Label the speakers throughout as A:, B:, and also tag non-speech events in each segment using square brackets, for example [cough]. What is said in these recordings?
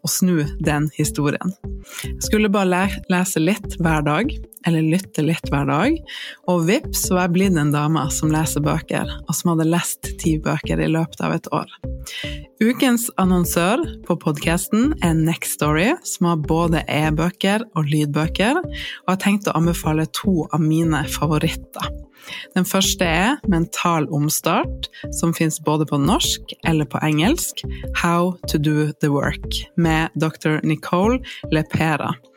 A: og snu den historien. Jeg skulle bare lese litt hver dag, eller lytte litt hver dag, og vips var jeg blitt en dame som leser bøker, og som hadde lest ti bøker i løpet av et år. Ukens annonsør på podkasten er Next Story, som har både e-bøker og lydbøker, og har tenkt å anbefale to av mine favoritter. Den første er Mental omstart, som fins både på norsk eller på engelsk. How to do the work, med dr. Nicole Lepera,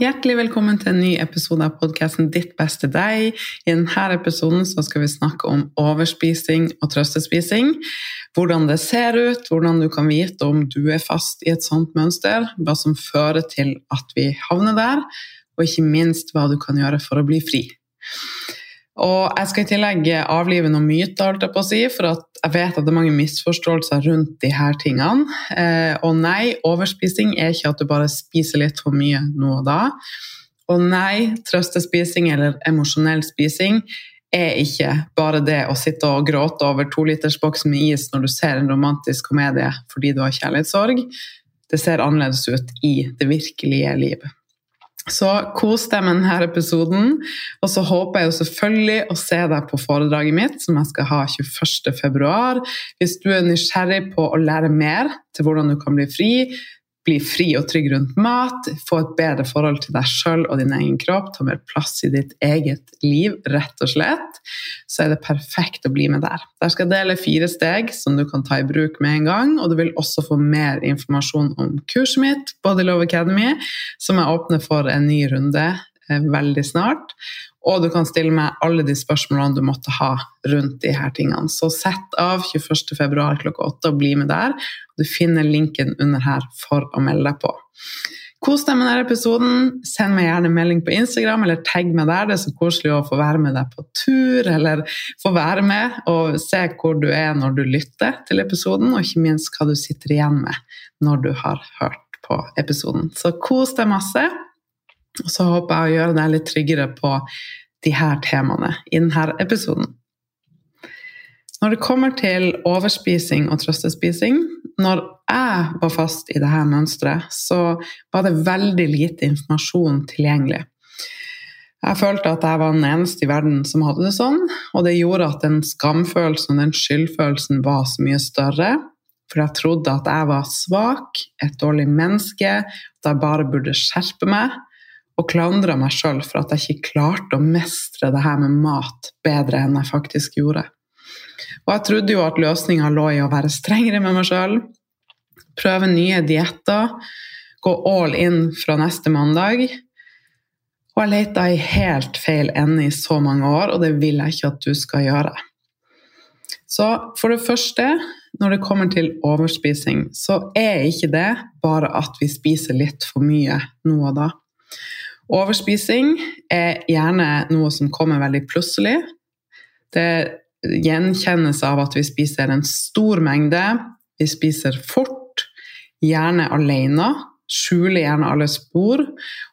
A: Hjertelig velkommen til en ny episode av podkasten Ditt beste deg. I denne episoden skal vi snakke om overspising og trøstespising. Hvordan det ser ut, hvordan du kan vite om du er fast i et sånt mønster, hva som fører til at vi havner der, og ikke minst hva du kan gjøre for å bli fri. Og jeg skal i tillegg avlive noen myter, holdt jeg på å si, for jeg vet at det er mange misforståelser rundt de her tingene. Eh, og nei, overspising er ikke at du bare spiser litt for mye nå og da. Og nei, trøstespising eller emosjonell spising er ikke bare det å sitte og gråte over tolitersboks med is når du ser en romantisk komedie fordi du har kjærlighetssorg. Det ser annerledes ut i det virkelige livet. Så kos deg med denne episoden. Og så håper jeg jo selvfølgelig å se deg på foredraget mitt, som jeg skal ha 21.2. Hvis du er nysgjerrig på å lære mer til hvordan du kan bli fri, bli fri og trygg rundt mat, få et bedre forhold til deg sjøl og din egen kropp, ta mer plass i ditt eget liv, rett og slett, så er det perfekt å bli med der. Der skal jeg dele fire steg som du kan ta i bruk med en gang, og du vil også få mer informasjon om kurset mitt, Body Love Academy, som jeg åpner for en ny runde eh, veldig snart. Og du kan stille meg alle de spørsmålene du måtte ha rundt de her tingene. Så sett av 21.2 klokka 8 og bli med der. Du finner linken under her for å melde deg på. Kos deg med denne episoden. Send meg gjerne melding på Instagram eller tagg meg der. Det er så koselig å få være med deg på tur, eller få være med og se hvor du er når du lytter til episoden, og ikke minst hva du sitter igjen med når du har hørt på episoden. Så kos deg masse. Og så håper jeg å gjøre deg litt tryggere på de her temaene i denne episoden. Når det kommer til overspising og trøstespising Når jeg var fast i dette mønsteret, så var det veldig lite informasjon tilgjengelig. Jeg følte at jeg var den eneste i verden som hadde det sånn, og det gjorde at den skamfølelsen og den skyldfølelsen var så mye større. For jeg trodde at jeg var svak, et dårlig menneske, at jeg bare burde skjerpe meg og klandra meg sjøl for at jeg ikke klarte å mestre det her med mat bedre enn jeg faktisk gjorde. Og jeg trodde jo at løsninga lå i å være strengere med meg sjøl, prøve nye dietter, gå all in fra neste mandag. Og jeg leita i helt feil ende i så mange år, og det vil jeg ikke at du skal gjøre. Så for det første, når det kommer til overspising, så er ikke det bare at vi spiser litt for mye nå og da. Overspising er gjerne noe som kommer veldig plutselig. Det gjenkjennes av at vi spiser en stor mengde, vi spiser fort, gjerne alene, skjuler gjerne alle spor,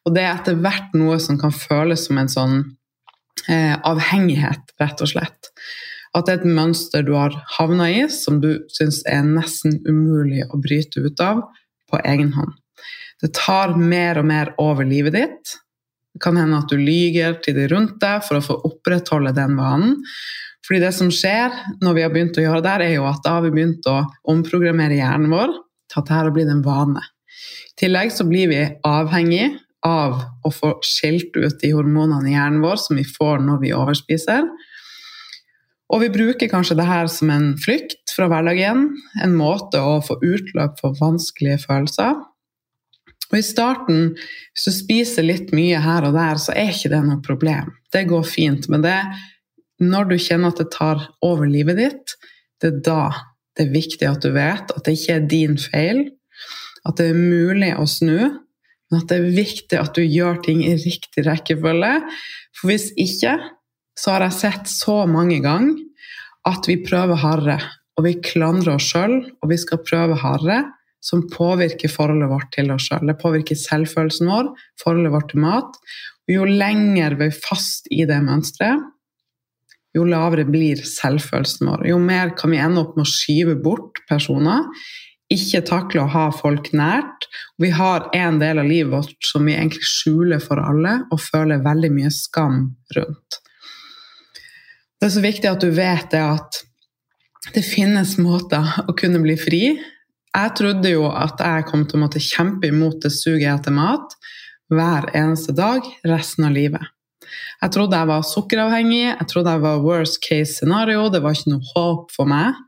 A: og det er etter hvert noe som kan føles som en sånn eh, avhengighet, rett og slett. At det er et mønster du har havna i, som du syns er nesten umulig å bryte ut av på egen hånd. Det tar mer og mer over livet ditt. Det kan hende at du lyger til de rundt deg for å få opprettholde den vanen. Fordi det som skjer når vi har begynt å gjøre det, er jo at da har vi begynt å omprogrammere hjernen vår til at dette blir en vane. I tillegg så blir vi avhengig av å få skilt ut de hormonene i hjernen vår som vi får når vi overspiser. Og vi bruker kanskje det her som en flykt fra hverdagen, en måte å få utløp for vanskelige følelser. Og i starten, hvis du spiser litt mye her og der, så er ikke det noe problem. Det går fint. Men det når du kjenner at det tar over livet ditt, det er da det er viktig at du vet at det ikke er din feil, at det er mulig å snu, men at det er viktig at du gjør ting i riktig rekkefølge. For hvis ikke, så har jeg sett så mange ganger at vi prøver hardere, og vi klandrer oss sjøl, og vi skal prøve hardere, som påvirker forholdet vårt til oss sjøl. Det påvirker selvfølelsen vår, forholdet vårt til mat. Og jo lenger vi er fast i det mønsteret, jo lavere blir selvfølelsen vår. Jo mer kan vi ende opp med å skyve bort personer, ikke takle å ha folk nært. Vi har en del av livet vårt som vi egentlig skjuler for alle, og føler veldig mye skam rundt. Det er så viktig at du vet det at det finnes måter å kunne bli fri. Jeg trodde jo at jeg kom til å måtte kjempe imot det suget etter mat hver eneste dag resten av livet. Jeg trodde jeg var sukkeravhengig, jeg trodde jeg var worst case scenario, det var ikke noe håp for meg.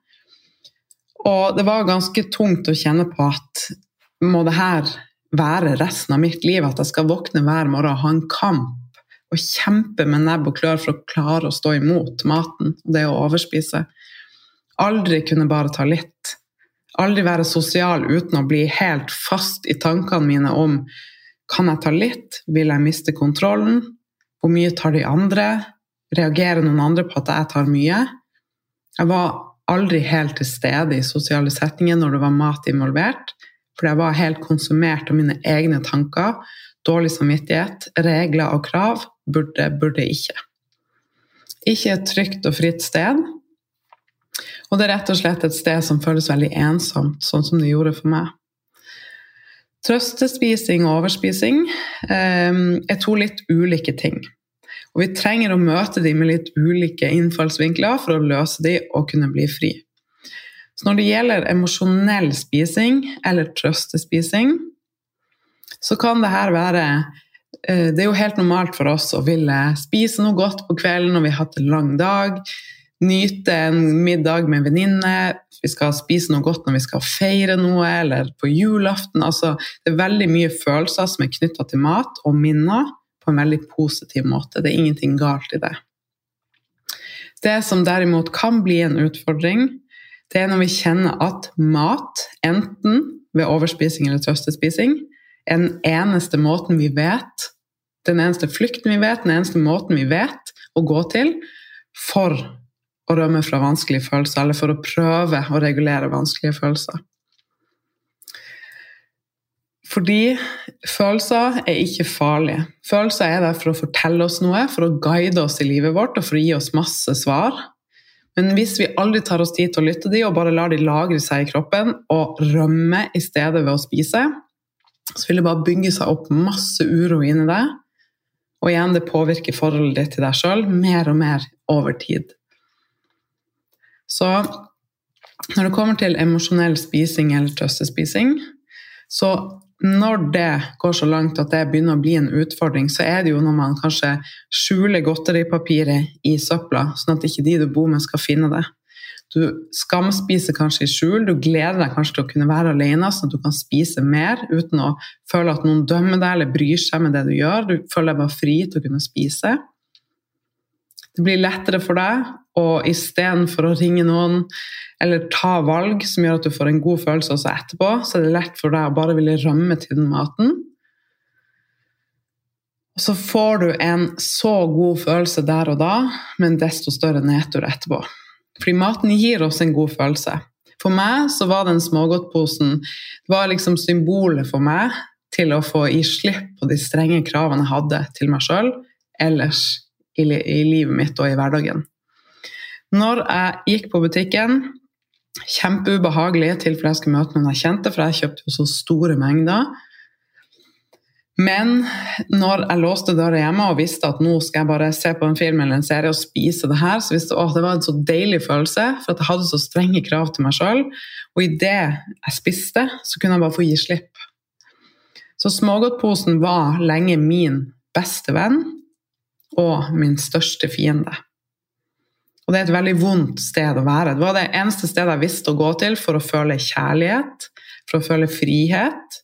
A: Og det var ganske tungt å kjenne på at må det her være resten av mitt liv? At jeg skal våkne hver morgen og ha en kamp og kjempe med nebb og klør for å klare å stå imot maten og det å overspise. Aldri kunne bare ta litt. Aldri være sosial uten å bli helt fast i tankene mine om kan jeg ta litt? Vil jeg miste kontrollen? Hvor mye tar de andre? Reagerer noen andre på at jeg tar mye? Jeg var aldri helt til stede i sosiale setninger når det var mat involvert, for jeg var helt konsumert av mine egne tanker, dårlig samvittighet, regler og krav. Burde, burde ikke. Ikke et trygt og fritt sted. Og det er rett og slett et sted som føles veldig ensomt, sånn som det gjorde for meg. Trøstespising og overspising eh, er to litt ulike ting. Og vi trenger å møte dem med litt ulike innfallsvinkler for å løse dem og kunne bli fri. Så når det gjelder emosjonell spising eller trøstespising, så kan det her være eh, Det er jo helt normalt for oss å ville spise noe godt på kvelden når vi har hatt en lang dag nyte en middag med en venninne, vi skal spise noe godt når vi skal feire noe, eller på julaften. Altså, det er veldig mye følelser som er knytta til mat og minner på en veldig positiv måte. Det er ingenting galt i det. Det som derimot kan bli en utfordring, det er når vi kjenner at mat, enten ved overspising eller trøstespising, er den eneste måten vi vet, den eneste flykten vi vet, den eneste måten vi vet å gå til for å rømme fra vanskelige følelser, eller for å prøve å regulere vanskelige følelser. Fordi følelser er ikke farlige. Følelser er der for å fortelle oss noe, for å guide oss i livet vårt og for å gi oss masse svar. Men hvis vi aldri tar oss tid til å lytte de og bare lar de lagre seg i kroppen og rømme i stedet ved å spise, så vil det bare bygge seg opp masse uro inni deg. Og igjen, det påvirker forholdet ditt til deg sjøl mer og mer over tid. Så når det kommer til emosjonell spising eller trøstespising, så når det går så langt at det begynner å bli en utfordring, så er det jo når man kanskje skjuler godteripapiret i søpla, sånn at ikke de du bor med, skal finne det. Du skamspiser kanskje i skjul, du gleder deg kanskje til å kunne være alene, sånn at du kan spise mer uten å føle at noen dømmer deg eller bryr seg med det du gjør. Du føler deg bare fri til å kunne spise. Det blir lettere for deg og istedenfor å ringe noen eller ta valg som gjør at du får en god følelse også etterpå, så er det lett for deg å bare ville rømme til den maten. Og så får du en så god følelse der og da, men desto større nedtur etterpå. Fordi maten gir oss en god følelse. For meg så var den smågodtposen liksom symbolet for meg til å få gi slipp på de strenge kravene jeg hadde til meg sjøl ellers i, livet mitt og i hverdagen. Når jeg gikk på butikken Kjempeubehagelig til tilfelle jeg skulle møte noen jeg kjente, for jeg kjøpte jo så store mengder. Men når jeg låste døra hjemme og visste at nå skal jeg bare se på en film eller en serie og spise det her, så visste jeg at det var en så deilig følelse, for at jeg hadde så strenge krav til meg sjøl. Og idet jeg spiste, så kunne jeg bare få gi slipp. Så smågodtposen var lenge min beste venn og min største fiende. Og det er et veldig vondt sted å være. Det var det eneste stedet jeg visste å gå til for å føle kjærlighet, for å føle frihet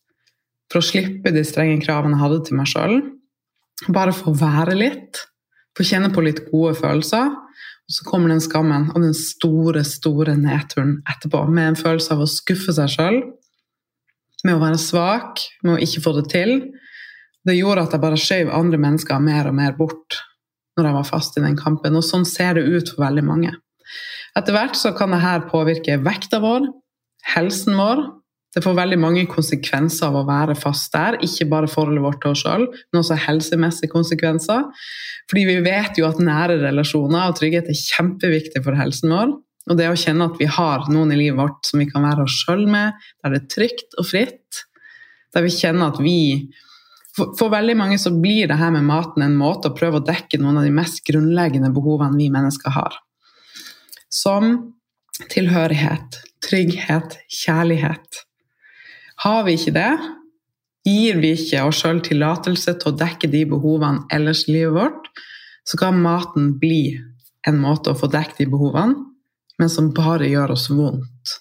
A: for å slippe de strenge kravene jeg hadde til meg sjøl. Bare få være litt, få kjenne på litt gode følelser. Og så kommer den skammen og den store, store nedturen etterpå, med en følelse av å skuffe seg sjøl, med å være svak, med å ikke få det til. Det gjorde at jeg bare skjøv andre mennesker mer og mer bort når jeg var fast i den kampen, og sånn ser det ut for veldig mange. Etter hvert så kan dette påvirke vekta vår, helsen vår, det får veldig mange konsekvenser av å være fast der. Ikke bare forholdet vårt til oss sjøl, men også helsemessige konsekvenser. Fordi vi vet jo at nære relasjoner og trygghet er kjempeviktig for helsen vår. Og det å kjenne at vi har noen i livet vårt som vi kan være oss sjøl med, der det er trygt og fritt, der vi kjenner at vi for, for, veldig mange så blir det her med maten en måte å prøve å dekke noen av de mest grunnleggende behovene vi mennesker har. Som tilhørighet, trygghet, kjærlighet. Har vi ikke det, gir vi ikke oss sjøl tillatelse til å dekke de behovene ellers i livet vårt, så kan maten bli en måte å få dekket de behovene, men som bare gjør oss vondt.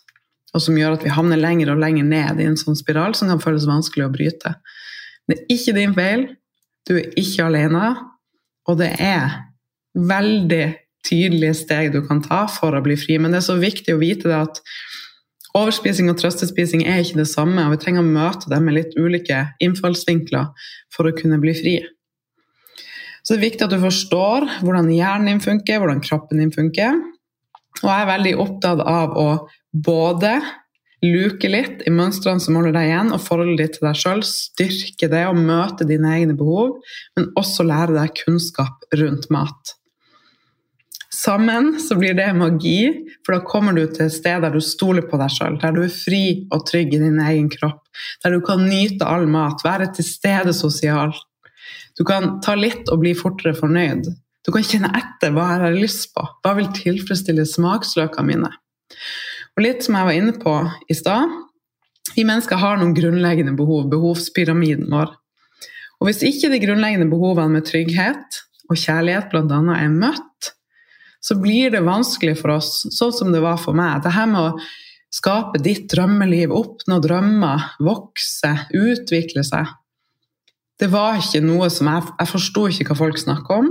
A: Og som gjør at vi havner lenger og lenger ned i en sånn spiral som kan føles vanskelig å bryte. Det er ikke din feil, du er ikke alene, og det er veldig tydelige steg du kan ta for å bli fri. Men det er så viktig å vite det at Overspising og trøstespising er ikke det samme, og vi trenger å møte dem med litt ulike innfallsvinkler for å kunne bli fri. Så det er viktig at du forstår hvordan hjernen din funker, hvordan kroppen din funker. Og jeg er veldig opptatt av å både luke litt i mønstrene som holder deg igjen, og forholdet ditt til deg sjøl, styrke det og møte dine egne behov, men også lære deg kunnskap rundt mat. Sammen så blir det magi, for da kommer du til et sted der du stoler på deg sjøl, der du er fri og trygg i din egen kropp, der du kan nyte all mat, være til stede sosialt. Du kan ta litt og bli fortere fornøyd. Du kan kjenne etter hva jeg har lyst på, hva vil tilfredsstille smaksløkene mine. Og litt som jeg var inne på i stad, vi mennesker har noen grunnleggende behov, behovspyramiden vår. Og hvis ikke de grunnleggende behovene med trygghet og kjærlighet bl.a. er møtt, så blir det vanskelig for oss, sånn som det var for meg. Det her med å skape ditt drømmeliv, oppnå drømmer, vokse, utvikle seg. Det var ikke noe som jeg Jeg forsto ikke hva folk snakka om.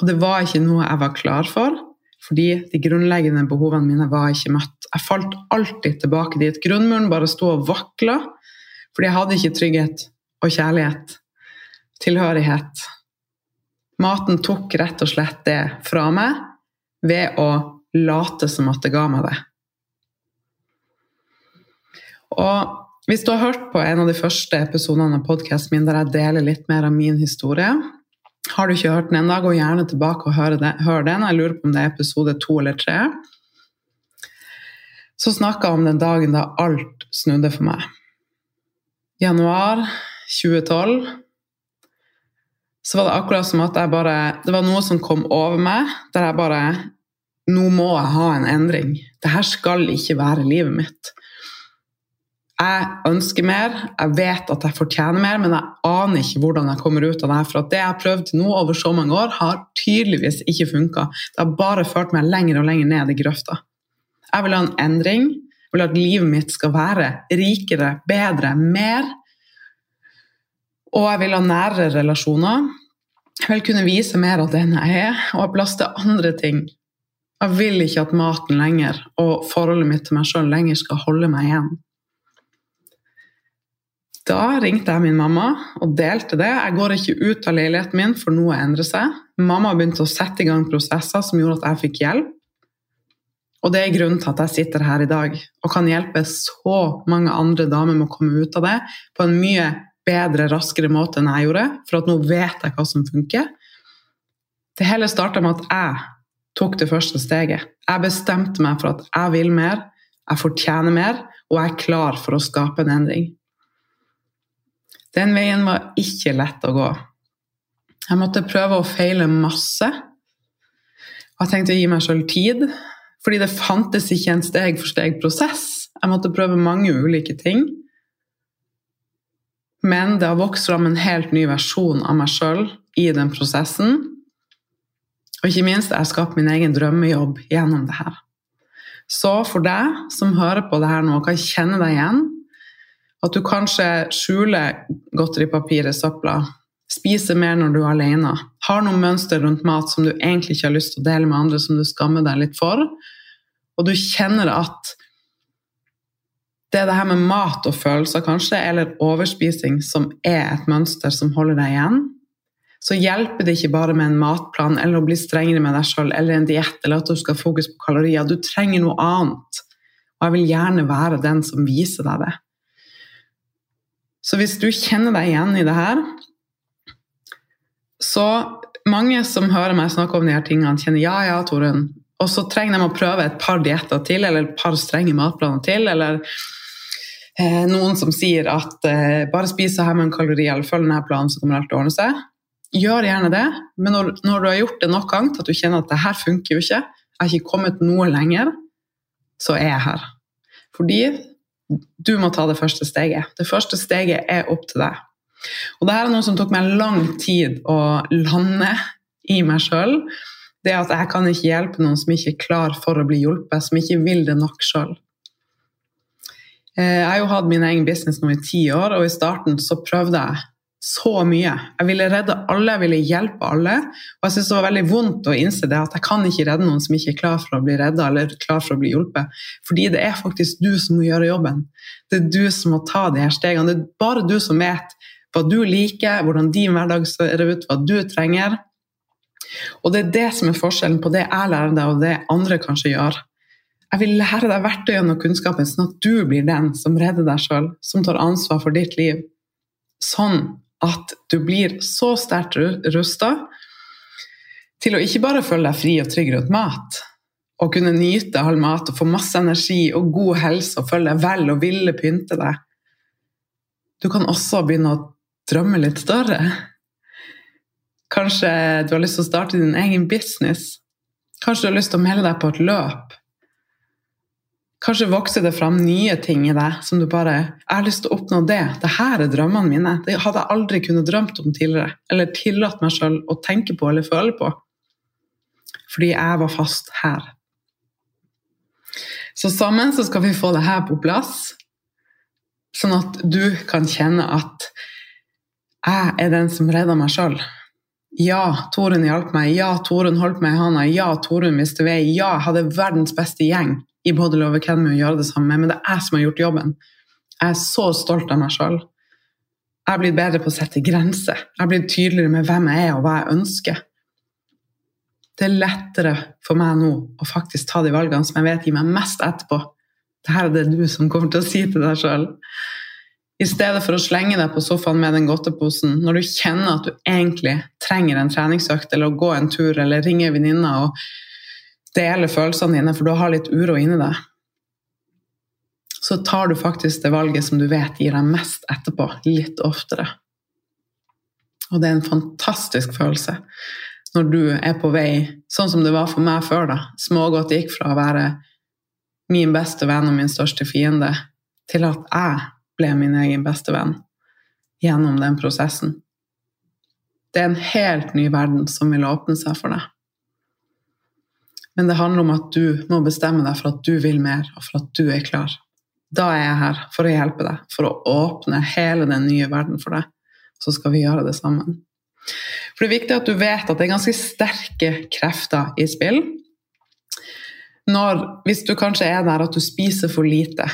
A: Og det var ikke noe jeg var klar for, fordi de grunnleggende behovene mine var ikke møtt. Jeg falt alltid tilbake dit. Grunnmuren bare sto og vakla, fordi jeg hadde ikke trygghet og kjærlighet, tilhørighet Maten tok rett og slett det fra meg ved å late som at det ga meg det. Og hvis du har hørt på en av de første episodene av podkasten min der jeg deler litt mer av min historie, har du ikke hørt den ennå, gå gjerne tilbake og hør, den. Jeg lurer på om det er episode to eller tre. Så snakka jeg om den dagen da alt snudde for meg. Januar 2012 så var det akkurat som at jeg bare Det var noe som kom over meg, der jeg bare Nå må jeg ha en endring. Dette skal ikke være livet mitt. Jeg ønsker mer, jeg vet at jeg fortjener mer, men jeg aner ikke hvordan jeg kommer ut av det. her. For det jeg har prøvd nå over så mange år, har tydeligvis ikke funka. Det har bare ført meg lenger og lenger ned i grøfta. Jeg vil ha en endring. Jeg vil at livet mitt skal være rikere, bedre, mer og jeg vil ha nære relasjoner. Jeg vil kunne vise mer av den jeg er, og ha plass til andre ting. Jeg vil ikke at maten lenger og forholdet mitt til meg sjøl lenger skal holde meg igjen. Da ringte jeg min mamma og delte det. Jeg går ikke ut av leiligheten min, for noe endrer seg. Mamma begynte å sette i gang prosesser som gjorde at jeg fikk hjelp. Og det er grunnen til at jeg sitter her i dag og kan hjelpe så mange andre damer med å komme ut av det på en mye bedre, raskere måte enn jeg gjorde, for at nå vet jeg hva som funker. Det hele starta med at jeg tok det første steget. Jeg bestemte meg for at jeg vil mer, jeg fortjener mer, og jeg er klar for å skape en endring. Den veien var ikke lett å gå. Jeg måtte prøve og feile masse. Og jeg tenkte å gi meg sjøl tid, fordi det fantes ikke en steg-for-steg-prosess. Jeg måtte prøve mange ulike ting. Men det har vokst fram en helt ny versjon av meg sjøl i den prosessen. Og ikke minst, jeg skapt min egen drømmejobb gjennom det her. Så for deg som hører på det her nå og kan kjenne deg igjen, at du kanskje skjuler godteripapir i søpla, spiser mer når du er alene, har noen mønster rundt mat som du egentlig ikke har lyst til å dele med andre, som du skammer deg litt for, og du kjenner at det er det her med mat og følelser, kanskje, eller overspising, som er et mønster som holder deg igjen, så hjelper det ikke bare med en matplan eller å bli strengere med deg sjøl eller en diett eller at du skal ha fokus på kalorier. Du trenger noe annet. Og jeg vil gjerne være den som viser deg det. Så hvis du kjenner deg igjen i det her Så mange som hører meg snakke om de her tingene, kjenner ja, ja, Torunn. Og så trenger de å prøve et par dietter til, eller et par strenge matplaner til. Eller eh, noen som sier at eh, bare spis her med en kalori, eller følg denne planen, så kommer alt til å ordne seg. Gjør gjerne det, men når, når, du har gjort det nok ganger at du kjenner at det her funker jo ikke, jeg har ikke kommet noe lenger, så er jeg her. Fordi du må ta det første steget. Det første steget er opp til deg. Og det her er noe som tok meg lang tid å lande i meg sjøl. Det at jeg kan ikke hjelpe noen som ikke er klar for å bli hjulpet, som ikke vil det nok sjøl. Eh, jeg har jo hatt min egen business nå i ti år, og i starten så prøvde jeg så mye. Jeg ville redde alle, jeg ville hjelpe alle. Og jeg syntes det var veldig vondt å innse det at jeg kan ikke redde noen som ikke er klar for å bli redda eller klar for å bli hjulpet. Fordi det er faktisk du som må gjøre jobben. Det er du som må ta de her stegene. Det er bare du som vet hva du liker, hvordan din hverdag ser ut, hva du trenger. Og det er det som er forskjellen på det jeg lærer deg, og det andre kanskje gjør. Jeg vil lære deg verktøyene og kunnskapen sånn at du blir den som redder deg sjøl, som tar ansvar for ditt liv. Sånn at du blir så sterkt rusta til å ikke bare føle deg fri og trygg rundt mat, og kunne nyte all mat og få masse energi og god helse og føle deg vel og ville pynte deg. Du kan også begynne å drømme litt større. Kanskje du har lyst til å starte din egen business. Kanskje du har lyst til å melde deg på et løp. Kanskje vokser det fram nye ting i deg som du bare 'Jeg har lyst til å oppnå det. Det her er drømmene mine.' Det hadde jeg aldri kunnet drømt om tidligere. Eller tillatt meg sjøl å tenke på eller føle på. Fordi jeg var fast her. Så sammen så skal vi få det her på plass, sånn at du kan kjenne at jeg er den som redder meg sjøl. Ja, Torunn hjalp meg. Ja, Torunn holdt meg i handa. Ja, Torunn viste vei. Ja, jeg hadde verdens beste gjeng i Body Love Academy å gjøre det samme, men det er jeg som har gjort jobben. Jeg er så stolt av meg sjøl. Jeg har blitt bedre på å sette grenser. Jeg har blitt tydeligere med hvem jeg er og hva jeg ønsker. Det er lettere for meg nå å faktisk ta de valgene som jeg vet gir meg mest etterpå. Dette er det du som kommer til å si til deg sjøl. I stedet for å slenge deg på sofaen med den godteposen når du kjenner at du egentlig trenger en treningsøkt eller å gå en tur eller ringe venninna og dele følelsene dine, for du har litt uro inni deg, så tar du faktisk det valget som du vet gir deg mest etterpå, litt oftere. Og det er en fantastisk følelse når du er på vei, sånn som det var for meg før. da. Smågodt gikk fra å være min beste venn og min største fiende til at jeg ble min egen beste venn gjennom den prosessen. Det er en helt ny verden som vil åpne seg for deg. Men det handler om at du må bestemme deg for at du vil mer, og for at du er klar. Da er jeg her for å hjelpe deg, for å åpne hele den nye verden for deg. Så skal vi gjøre det sammen. For Det er viktig at du vet at det er ganske sterke krefter i spill. når, hvis du kanskje er der at du spiser for lite,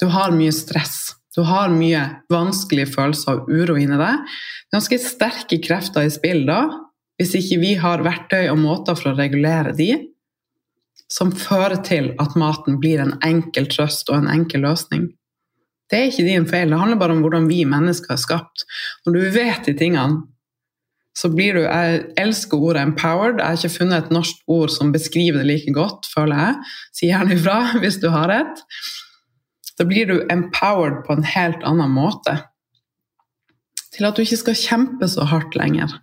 A: du har mye stress, du har mye vanskelige følelser og uro inni deg, ganske sterke krefter i spill da, hvis ikke vi har verktøy og måter for å regulere de, som fører til at maten blir en enkel trøst og en enkel løsning. Det er ikke din feil, det handler bare om hvordan vi mennesker er skapt. Når du vet de tingene, så blir du Jeg elsker ordet 'empowered'. Jeg har ikke funnet et norsk ord som beskriver det like godt, føler jeg. Si gjerne ifra [laughs] hvis du har et. Da blir du empowered på en helt annen måte. Til at du ikke skal kjempe så hardt lenger.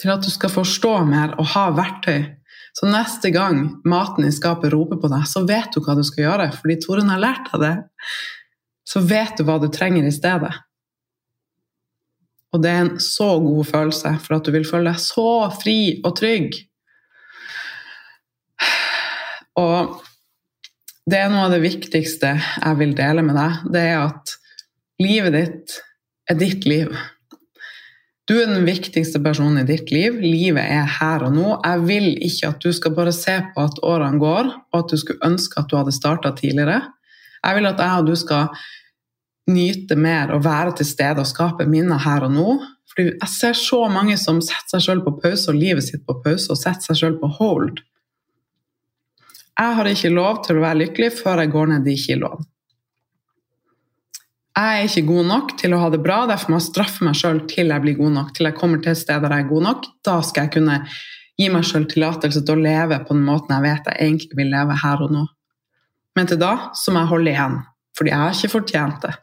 A: Til at du skal forstå mer og ha verktøy. Så neste gang maten i skapet roper på deg, så vet du hva du skal gjøre, fordi Torunn har lært deg det. Så vet du hva du trenger i stedet. Og det er en så god følelse for at du vil føle deg så fri og trygg. Og det er noe av det viktigste jeg vil dele med deg. Det er at livet ditt er ditt liv. Du er den viktigste personen i ditt liv. Livet er her og nå. Jeg vil ikke at du skal bare se på at årene går, og at du skulle ønske at du hadde starta tidligere. Jeg vil at jeg og du skal nyte mer og være til stede og skape minner her og nå. Fordi jeg ser så mange som setter seg sjøl på pause og livet sitt på pause og setter seg sjøl på hold. Jeg har ikke lov til å være lykkelig før jeg går ned de kiloene. Jeg er ikke god nok til å ha det bra, derfor må jeg straffe meg sjøl til jeg blir god nok. Til jeg kommer til et sted der jeg er god nok. Da skal jeg kunne gi meg sjøl tillatelse til å leve på den måten jeg vet jeg egentlig vil leve her og nå. Men til da så må jeg holde igjen, fordi jeg har ikke fortjent det.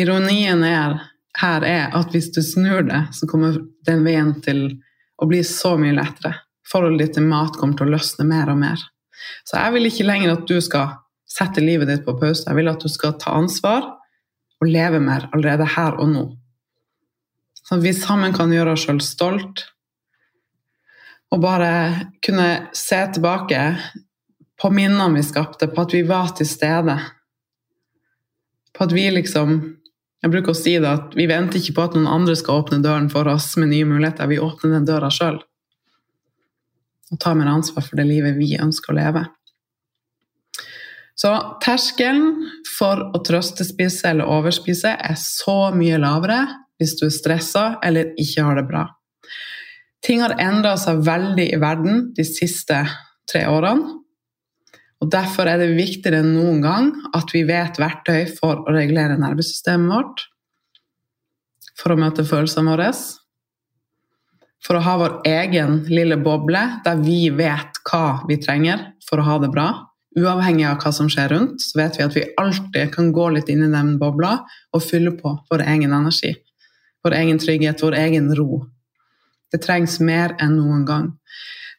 A: Ironien er, her er at hvis du snur det, så kommer den veien til å bli så mye lettere. Forholdet ditt til mat kommer til å løsne mer og mer. Så jeg vil ikke lenger at du skal sette livet ditt på pause. Jeg vil at du skal ta ansvar og leve mer allerede her og nå. Sånn at vi sammen kan gjøre oss sjøl stolt og bare kunne se tilbake på minnene vi skapte, på at vi var til stede. På at vi liksom jeg bruker å si det at vi venter ikke på at noen andre skal åpne døren for oss med nye muligheter, vi åpner den døra sjøl. Og tar mer ansvar for det livet vi ønsker å leve. Så terskelen for å trøstespise eller overspise er så mye lavere hvis du er stressa eller ikke har det bra. Ting har endra seg veldig i verden de siste tre årene. Og Derfor er det viktigere enn noen gang at vi vet verktøy for å regulere nervesystemet vårt, for å møte følelsene våre, for å ha vår egen lille boble der vi vet hva vi trenger for å ha det bra. Uavhengig av hva som skjer rundt, så vet vi at vi alltid kan gå litt inn i den bobla og fylle på vår egen energi, vår egen trygghet, vår egen ro. Det trengs mer enn noen gang.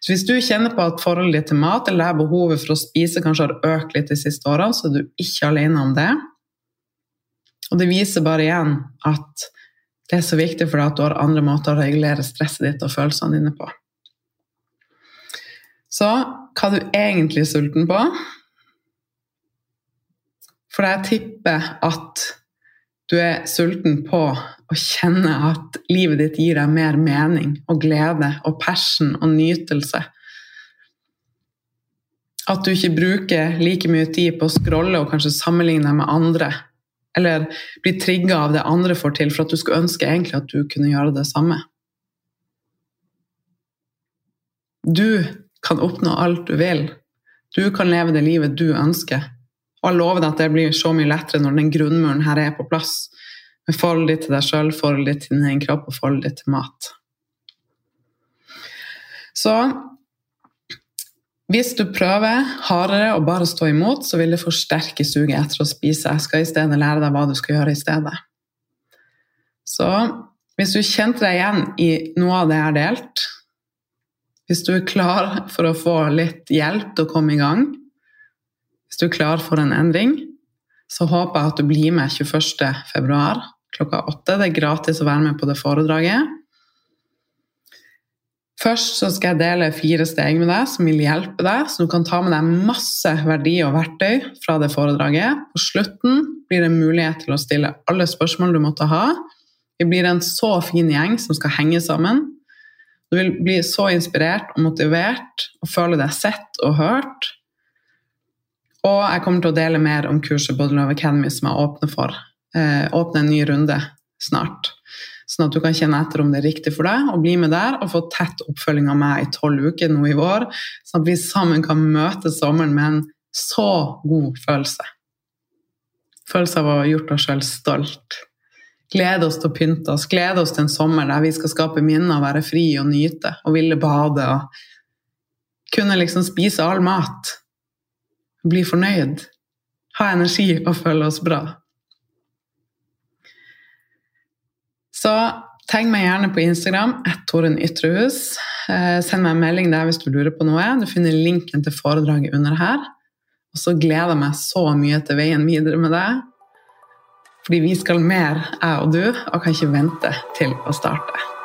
A: Så hvis du kjenner på at forholdet ditt til mat eller det behovet for å spise kanskje har økt litt de siste årene, så er du ikke alene om det. Og det viser bare igjen at det er så viktig for deg at du har andre måter å regulere stresset ditt og følelsene dine på. Så hva er du egentlig sulten på For jeg tipper at du er sulten på å kjenne at livet ditt gir deg mer mening og glede og passion og nytelse. At du ikke bruker like mye tid på å scrolle og kanskje sammenligne deg med andre. Eller bli trigga av det andre får til, for at du skulle ønske egentlig at du kunne gjøre det samme. Du kan oppnå alt du vil. Du kan leve det livet du ønsker. Og jeg lover deg at det blir så mye lettere når den grunnmuren her er på plass. Med forholdet ditt til deg sjøl, forholdet ditt til din egen kropp og forholdet ditt til mat. Så hvis du prøver hardere å bare stå imot, så vil det forsterke suget etter å spise. Jeg skal i stedet lære deg hva du skal gjøre i stedet. Så hvis du kjente deg igjen i noe av det jeg har delt, hvis du er klar for å få litt hjelp til å komme i gang, hvis du er klar for en endring, så håper jeg at du blir med 21.2. klokka åtte. Det er gratis å være med på det foredraget. Først så skal jeg dele fire steg med deg som vil hjelpe deg, så du kan ta med deg masse verdi og verktøy fra det foredraget. På slutten blir det mulighet til å stille alle spørsmål du måtte ha. Vi blir en så fin gjeng som skal henge sammen. Du vil bli så inspirert og motivert og føle deg sett og hørt. Og jeg kommer til å dele mer om kurset Body Love Academy som jeg åpner for. Eh, åpne en ny runde snart. Sånn at du kan kjenne etter om det er riktig for deg, og bli med der og få tett oppfølging av meg i tolv uker nå i vår, sånn at vi sammen kan møte sommeren med en så god følelse. Følelse av å ha gjort oss sjøl stolt. Glede oss til å pynte oss, glede oss til en sommer der vi skal skape minner, være fri og nyte og ville bade og kunne liksom spise all mat. Bli fornøyd. Ha energi og føle oss bra. Så Tagg meg gjerne på Instagram, Torunn Ytrehus. Eh, send meg en melding der hvis du lurer på noe. Du finner linken til foredraget under her. Og så gleder jeg meg så mye til veien videre med deg. Fordi vi skal mer, jeg og du, og kan ikke vente til å starte.